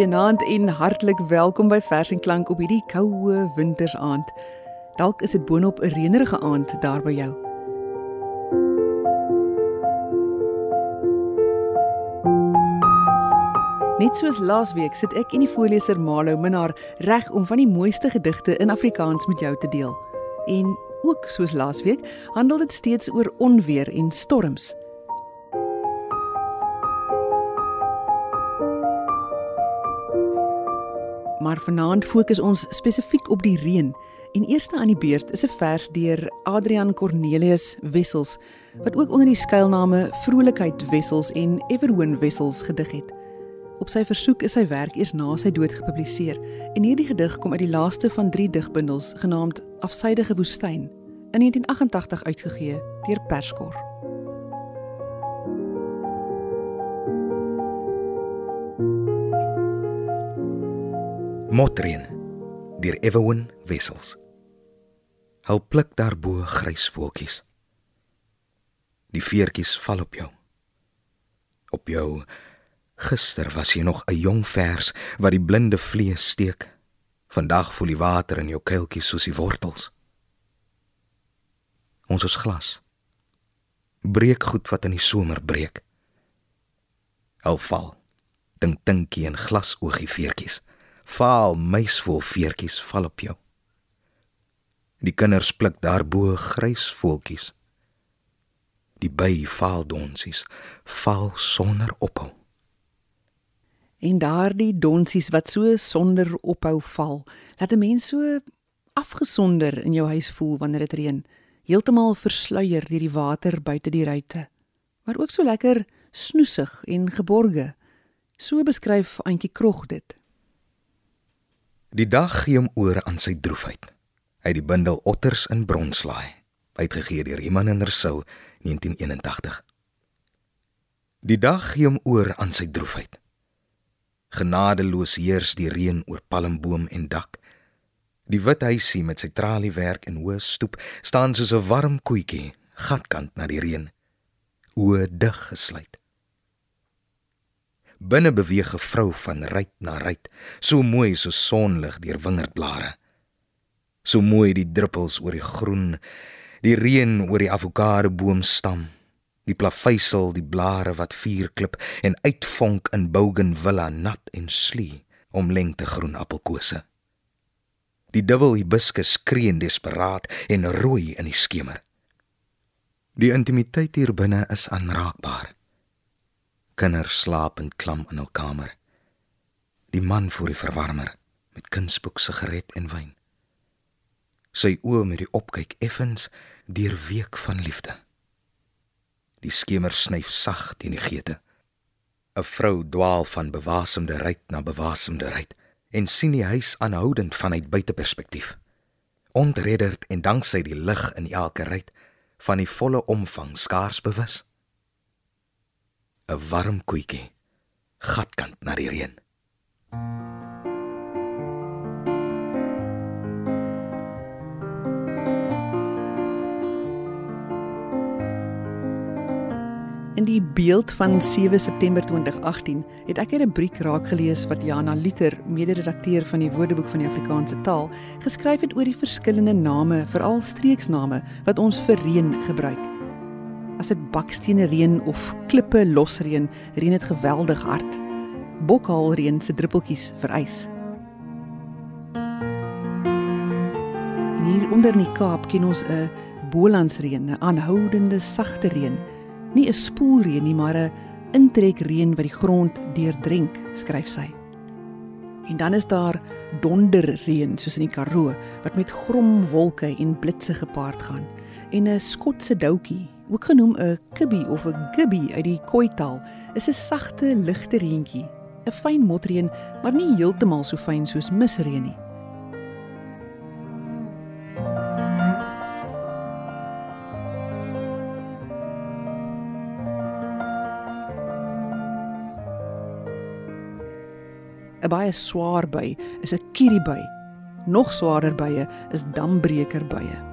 Goeienaand en hartlik welkom by Vers en Klank op hierdie koue wintersaand. Dalk is dit boonop 'n reënerige aand daar by jou. Net soos laasweek sit ek en die voorleser Malo Minnar reg om van die mooiste gedigte in Afrikaans met jou te deel. En ook soos laasweek handel dit steeds oor onweer en storms. Maar vanaand fokus ons spesifiek op die reën. En eerste aan die beurt is 'n vers deur Adrian Cornelius Wessels wat ook onder die skuilname Vrolikheid Wessels en Everhoon Wessels gedig het. Op sy versoek is sy werk eers na sy dood gepubliseer en hierdie gedig kom uit die laaste van 3 digbundels genaamd Afsydige woestyn in 1988 uitgegee deur Perskor. Motreen deur Evelyn Wessels. Hou pluk daarbo grys voeltjies. Die veertjies val op jou. Op jou Gister was jy nog 'n jong vers wat die blinde vlees steek. Vandag voel die water in jou keeltjies soos die wortels. Ons is glas. Breek goed wat in die somer breek. Al val. Dink dinkie en glas oogie veertjies. Vaal meisvol veertjies val op jou. Die kinders pluk daarbo grys voeltjies. Die by vaal donsies val sonder ophou en daardie donsies wat so sonder ophou val, laat 'n mens so afgesonder in jou huis voel wanneer dit reën, heeltemal versluier deur die water buite die ruitte, maar ook so lekker snoesig en geborge. So beskryf Antjie Krog dit. Die dag gee hom oor aan sy droefheid. Uit die bundel Otters in Bronslaai, uitgegee deur Iman en Rousseau 1981. Die dag gee hom oor aan sy droefheid. Genadeloos heers die reën oor palmboom en dak. Die wit huisie met sy traliewerk en hoë stoep staan soos 'n warm koetjie, gatkant na die reën, oë dig gesluit. Binne beweeg 'n vrou van ruit na ruit, so mooi so sonlig deur wingerdblare. So mooi die druppels oor die groen, die reën oor die avokado boomstam die plaveisel, die blare wat vuur klip en uitvonk in bougainvillea nat en slie om lengtegroen appelkose. Die dubbel hibiscus skree desperaat en rooi in die skemer. Die intimiteit hier binne is aanraakbaar. Kinders slaap en klam in hul kamer. Die man voor die verwarmer met kunsboek sigaret en wyn. Sy oë met die opkyk effens deur week van liefde. Die skemer snyf sag teen die geete. 'n Vrou dwaal van bewasemde ryt na bewasemde ryt en sien die huis aanhoudend vanuit buiteperspektief. Ontredderd en danksy die lig in elke ryt van die volle omvang skaars bewus. 'n Warm koetjie gatkant na die reën. In die beeld van 7 September 2018 het ek 'n rubriek raak gelees wat Jana Luther, mede-redakteur van die Woordeboek van die Afrikaanse taal, geskryf het oor die verskillende name, veral streeksname wat ons vir reën gebruik. As dit bakstene reën of klippe losreën, reën dit geweldig hard. Bokhaalreën se druppeltjies vereis. Hier onder in die Kaap ken ons 'n Bolandsreën, 'n aanhoudende sagte reën nie 'n spoelreën nie, maar 'n intrekreën wat die grond deurdrink, skryf sy. En dan is daar donderreën soos in die Karoo wat met grom wolke en blitse gepaard gaan en 'n skotse doutjie, ook genoem 'n kibby of 'n gibby uit die Khoitaal, is 'n sagte ligte reentjie, 'n fyn motreën, maar nie heeltemal so fyn soos misreën nie. 'n baie swaar by is 'n kiribui. Nog swaarder bye is dambreker bye.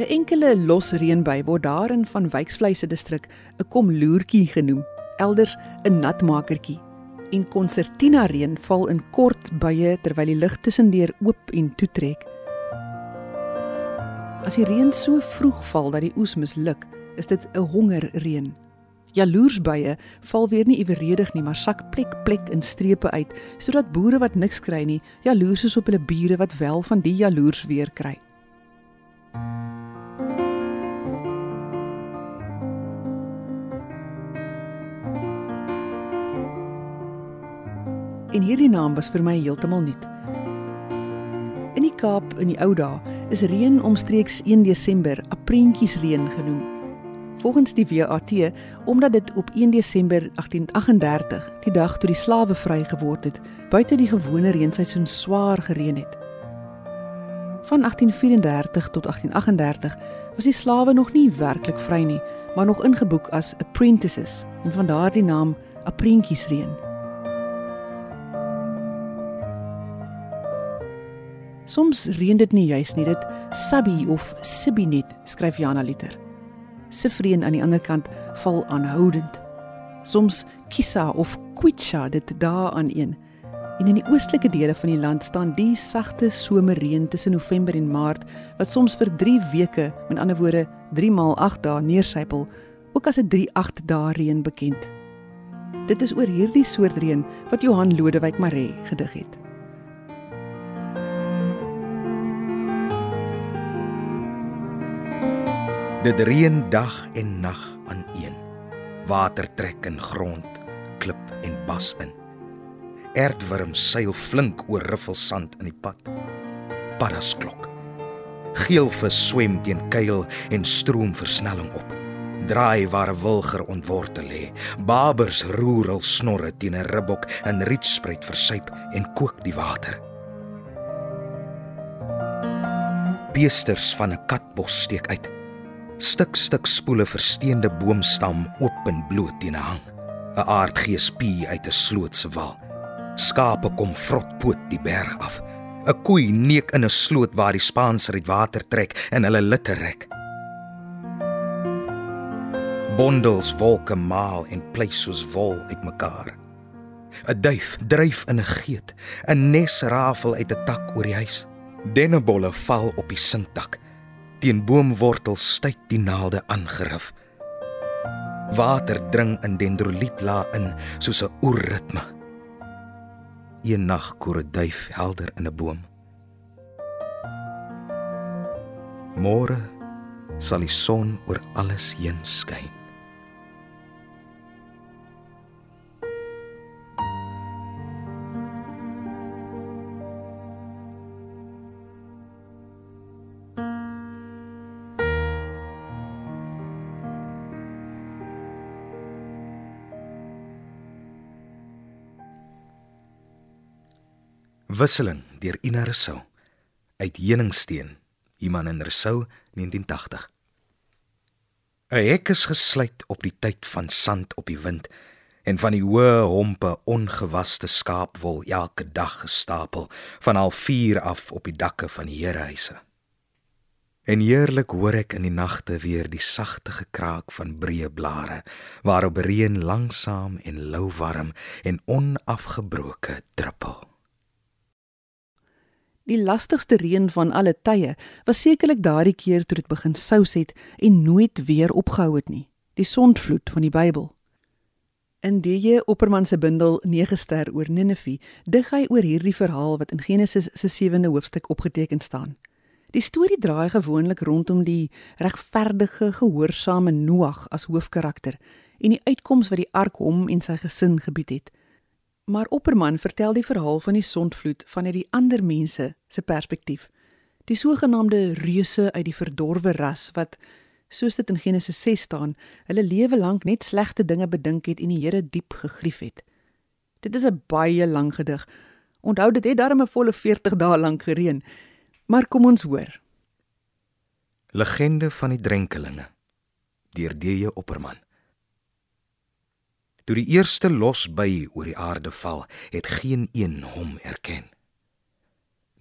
'n Enkele los reënbui word daarin van Wyksvlei se distrik 'n komloertjie genoem, elders 'n natmakertjie. En konsertina reën val in kort buie terwyl die lug tussendeur oop en toetrek. As die reën so vroeg val dat die oes misluk, is dit 'n hongerreën. Jaloersbuie val weer nie eweredig nie, maar sak plek plek in strepe uit sodat boere wat niks kry nie, jaloers is op hulle bure wat wel van die jaloers weer kry. En hierdie naam was vir my heeltemal nuut. In die Kaap in die ou dae is reën omstreeks 1 Desember apreentjiesreën genoem. Volgens die WAT omdat dit op 1 Desember 1838, die dag toe die slawe vry geword het, buite die gewone reenseisoen swaar gereën het. Van 1834 tot 1838 was die slawe nog nie werklik vry nie, maar nog ingeboek as apprentices en van daardie naam apreentjiesreën. Soms reën dit nie juis nie, dit sabbi of sibbi net, skryf Jana Liter. Sifreen aan die ander kant val aanhoudend. Soms kisa of kwitcha dit daar aan een. En in die oostelike dele van die land staan die sagte somerreën tussen November en Maart wat soms vir 3 weke, met ander woorde 3 maal 8 dae neersypel, ook as 'n 3-8 dae reën bekend. Dit is oor hierdie soort reën wat Johan Lodewyk Maree gedig het. Dit reën dag en nag aan een. Water trek in grond, klip en bas in. Erdwurm seil flink oor riffelsand in die pad. Paddas klok. Geelvis swem teen kuil en stroom versnelling op. Draai waar 'n wilger ontwortel lê. Babers roer hul snorre teen 'n ribbok en rietspruit versuip en kook die water. Beesters van 'n katbos steek uit stuk stuk spoele versteende boomstam oop en bloot teen 'n hang. 'n Aardgees pie uit 'n sloot se wal. Skape kom vrotpoot die berg af. 'n Koei neek in 'n sloot waar die spaanser uit water trek en hulle litte rek. Bondels wolke maal en pleis soos wol uitmekaar. 'n Duif dryf in 'n geet, 'n nes rafel uit 'n tak oor die huis. Dennebolle val op die sinkdak teen boomwortels styt die naalde aangerif. Water dring in dendrolietla in soos 'n oerritme. Een nag koor 'n duif helder in 'n boom. Môre sal die son oor alles heen skyn. Wisseling deur Ina Rousseau uit Heningsteen, Iman in Rousseau 1980. 'n Hek is gesluit op die tyd van sand op die wind en van die hoë hompe ongewaste skaapwol elke dag gestapel van al 4 af op die dakke van die herehuise. En heerlik hoor ek in die nagte weer die sagte gekraak van breë blare waarop reën langsaam en lou warm en onafgebroke druppel. Die lastigste reën van alle tye was sekerlik daardie keer toe dit begin sous het en nooit weer opgehou het nie. Die sondvloed van die Bybel. In die Opperman se bundel 9 ster oor Ninive, dig hy oor hierdie verhaal wat in Genesis se 7de hoofstuk opgeteken staan. Die storie draai gewoonlik rondom die regverdige, gehoorsame Noag as hoofkarakter en die uitkoms wat die ark hom en sy gesin gebied het. Maar Opperman vertel die verhaal van die sondvloed vanuit die ander mense se perspektief. Die sogenaamde reuse uit die verdorwe ras wat soos dit in Genesis 6 staan, hulle lewe lank net slegte dinge bedink het en die Here diep gegrief het. Dit is 'n baie lang gedig. Onthou dit het darm 'n volle 40 dae lank gereën. Maar kom ons hoor. Legende van die drenkelinge deur D.J. Opperman Toe die eerste losby oor die aarde val, het geen een hom erken.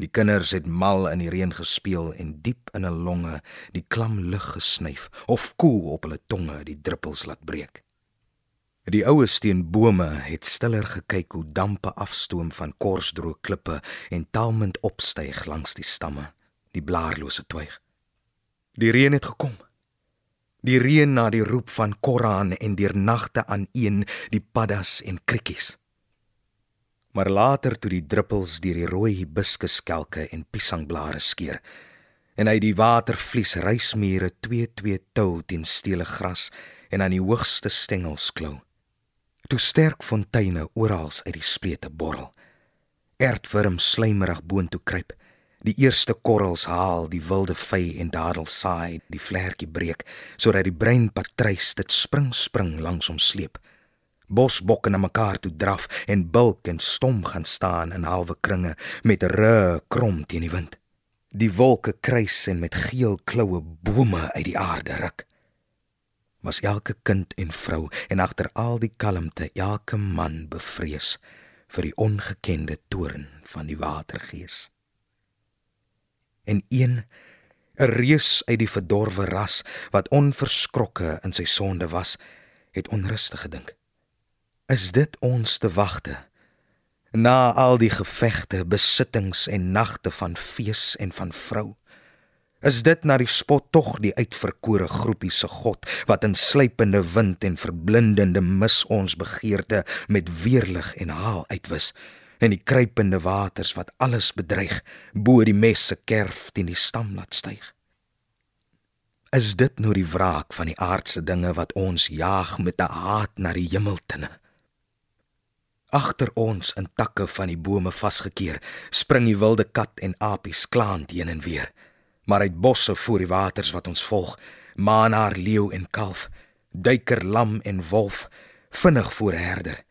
Die kinders het mal in die reën gespeel en diep in 'n longe die klam lug gesnyf of koel op hulle tonge die druppels laat breek. Die oues teen bome het stiller gekyk hoe dampe afstoom van korsdroë klippe en talmend opstyg langs die stamme, die blaarlose twyg. Die reën het gekom. Die reën na die roep van Koran en deur nagte aan een die paddas en krikkies. Maar later toe die druppels deur die rooi hibiskuskelke en piesangblare skeur en uit die watervlies reismure twee twee tou teen stele gras en aan die hoogste stengels klou. Toe sterk fonteine oral uit die splete borrel. Erdwurm slijmerig boontoe kruip. Die eerste korrels haal die wilde vy en dadel saai, die vlekkie breek sodat die brein patruis dit spring spring langs hom sleep. Bosbokke na mekaar toe draf en bulk en stom gaan staan in halwe kringe met ru krom teen die wind. Die wolke kruis en met geel kloue bome uit die aarde ruk. Was elke kind en vrou en agter al die kalmte elke man bevrees vir die ongekende toorn van die watergees en een 'n reus uit die verdorwe ras wat onverskrokke in sy sonde was, het onrustig gedink. Is dit ons te wagte? Na al die gevegte, besittings en nagte van fees en van vrou, is dit na die spot tog die uitverkore groepie se god wat in sluipende wind en verblindende mis ons begeerte met weerlig en haal uitwis en die kruipende waters wat alles bedreig bo die mes se kerf teen die stam laat styg. Is dit nou die wraak van die aardse dinge wat ons jaag met 'n haat na die hemeltinne? Agter ons in takke van die bome vasgekeer, spring die wilde kat en apies klaand heen en weer. Maar uit bosse voor die waters wat ons volg, maanaar leeu en kalf, duiker lam en wolf, vinnig voor herder,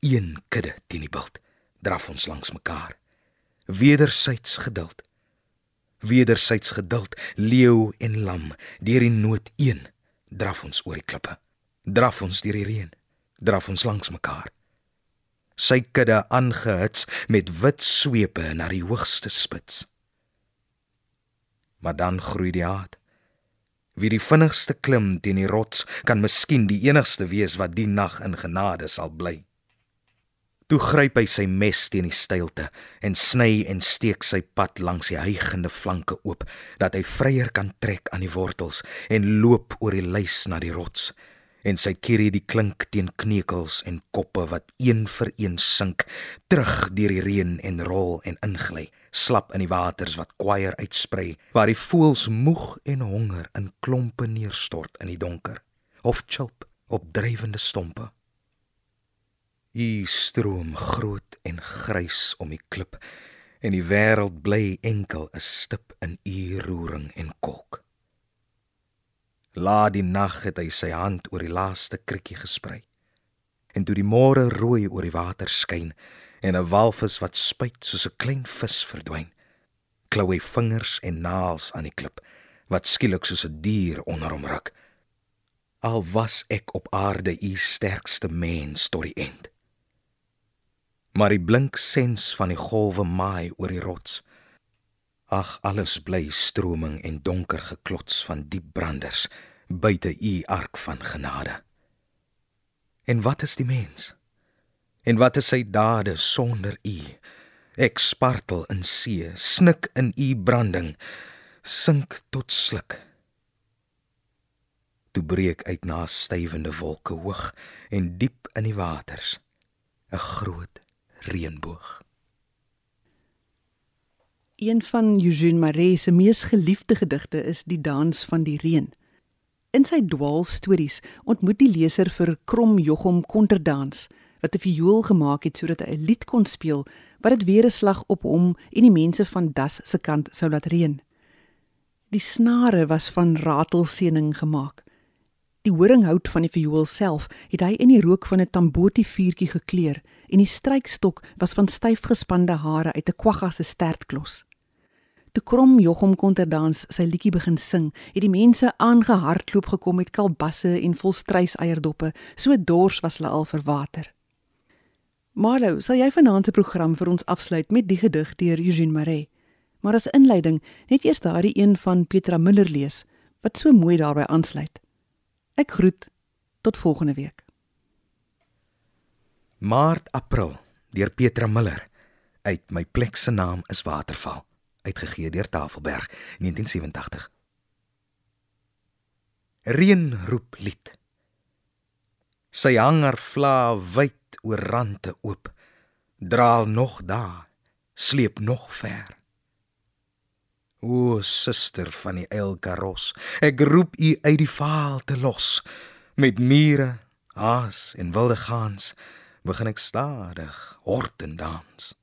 een kudde teen die bult draf ons langs mekaar. Wedersyds geduld. Wedersyds geduld, leeu en lam, deur die nood een, draf ons oor die klippe. Draf ons deur die reën, draf ons langs mekaar. Sy kudde aangehits met wit swepe na die hoogste spits. Maar dan groei die haat. Wie die vinnigste klim teen die rots, kan miskien die enigste wees wat die nag in genade sal bly. Toe gryp hy sy mes teen die steilte en sny en steek sy pad langs die hygende flanke oop dat hy vryer kan trek aan die wortels en loop oor die lys na die rots. En sy kierie die klink teen kneukels en koppe wat een vir een sink terug deur die reën en rol en ingly slap in die waters wat kwaier uitsprei waar die voëls moeg en honger in klompe neerstort in die donker of chilp op drywende stompe U stroom groot en grys om die klip en die wêreld bly enkel 'n stip in u roering en kolk. Laat die nag het hy sy hand oor die laaste krikkie gesprei. En toe die môre rooi oor die water skyn en 'n walvis wat spuit soos 'n klein vis verdwyn, klou hy vingers en naels aan die klip wat skielik soos 'n dier onder hom ruk. Al was ek op aarde u sterkste mens tot die eind maar die blink sens van die golwe maai oor die rots. Ag, alles bly stroming en donker geklots van diep branders buite u ark van genade. En wat is die mens? En wat is sy dade sonder u? Ek spartel in see, snik in u branding, sink tot sluk. Toe breek uit na stywende wolke hoog en diep in die waters 'n groot reënboog. Een van Eugene Maree se mees geliefde gedigte is Die dans van die reën. In sy dwaal stories ontmoet die leser vir Krom Jochom konterdans wat 'n viool gemaak het sodat hy 'n lied kon speel wat dit weer 'n slag op hom en die mense van Das se kant sou laat reën. Die snare was van ratelseëning gemaak. Die horinghout van die viool self het hy in die rook van 'n tamboti vuurtjie gekleur en die strykstok was van styf gespande hare uit 'n kwagga se stertklos. Toe krom Jochum konterdans sy liedjie begin sing, het die mense aangehardloop gekom met kalbasse en vol struiseiendoppe, so dors was hulle al vir water. Marlo, sal jy vanaand se program vir ons afsluit met die gedig deur Eugene Maree? Maar as inleiding, net eers daardie een van Petra Müller lees wat so mooi daarbey aansluit. Ek groet tot volgende week. Maart April deur Petra Miller. Uit my plek se naam is Waterval uitgegee deur Tafelberg 1987 Reën roep lied. Sy hang haar vla wyd oor rande oop. Draal nog daar sleep nog ver. O suster van die eilkaros ek roep u uit die vaal te los. Met mure haas en wilde gaans begin ek stadig hort en dans.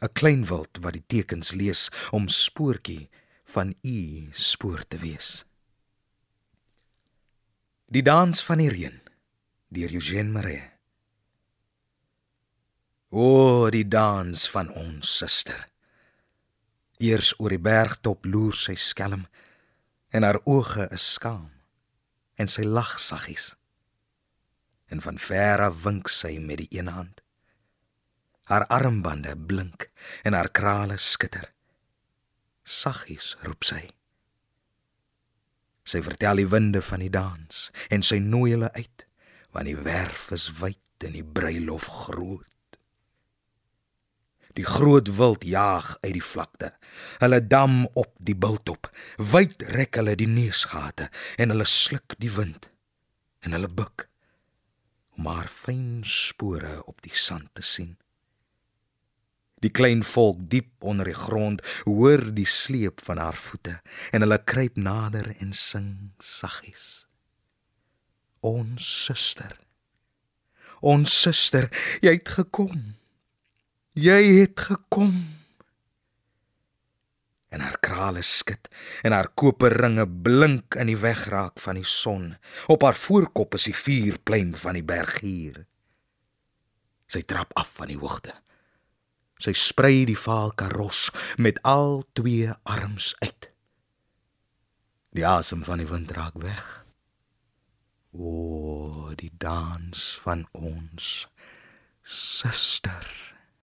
'n klein wild wat die tekens lees om spoortjie van u spoor te wees. Die dans van die reën deur Eugene Maree o die dans van ons suster eers oor die bergtop loer sy skelm en haar oë is skaam en sy lag saggies en van ver af wink sy met die een hand. Haar armbande blink en haar krale skitter. Saggies roep sy. Sy vertel die winde van die dans en sy nooi hulle uit want die werf is wyd en die bruilof groot. Die groot wild jaag uit die vlakte. Hulle dam op die biltop. Wyd rek hulle die neusgate en hulle sluk die wind. En hulle buig maar fyn spore op die sand te sien. Die klein volk diep onder die grond hoor die sleep van haar voete en hulle kruip nader en sing saggies. Ons suster. Ons suster, jy het gekom. Jy het gekom en haar krale skud en haar koperringe blink in die wegraak van die son. Op haar voorkop is die vuurplein van die bergier. Sy trap af van die hoogte. Sy sprei die vaal karos met al twee arms uit. Die asem van die wind raak weg. O, die dans van ons suster.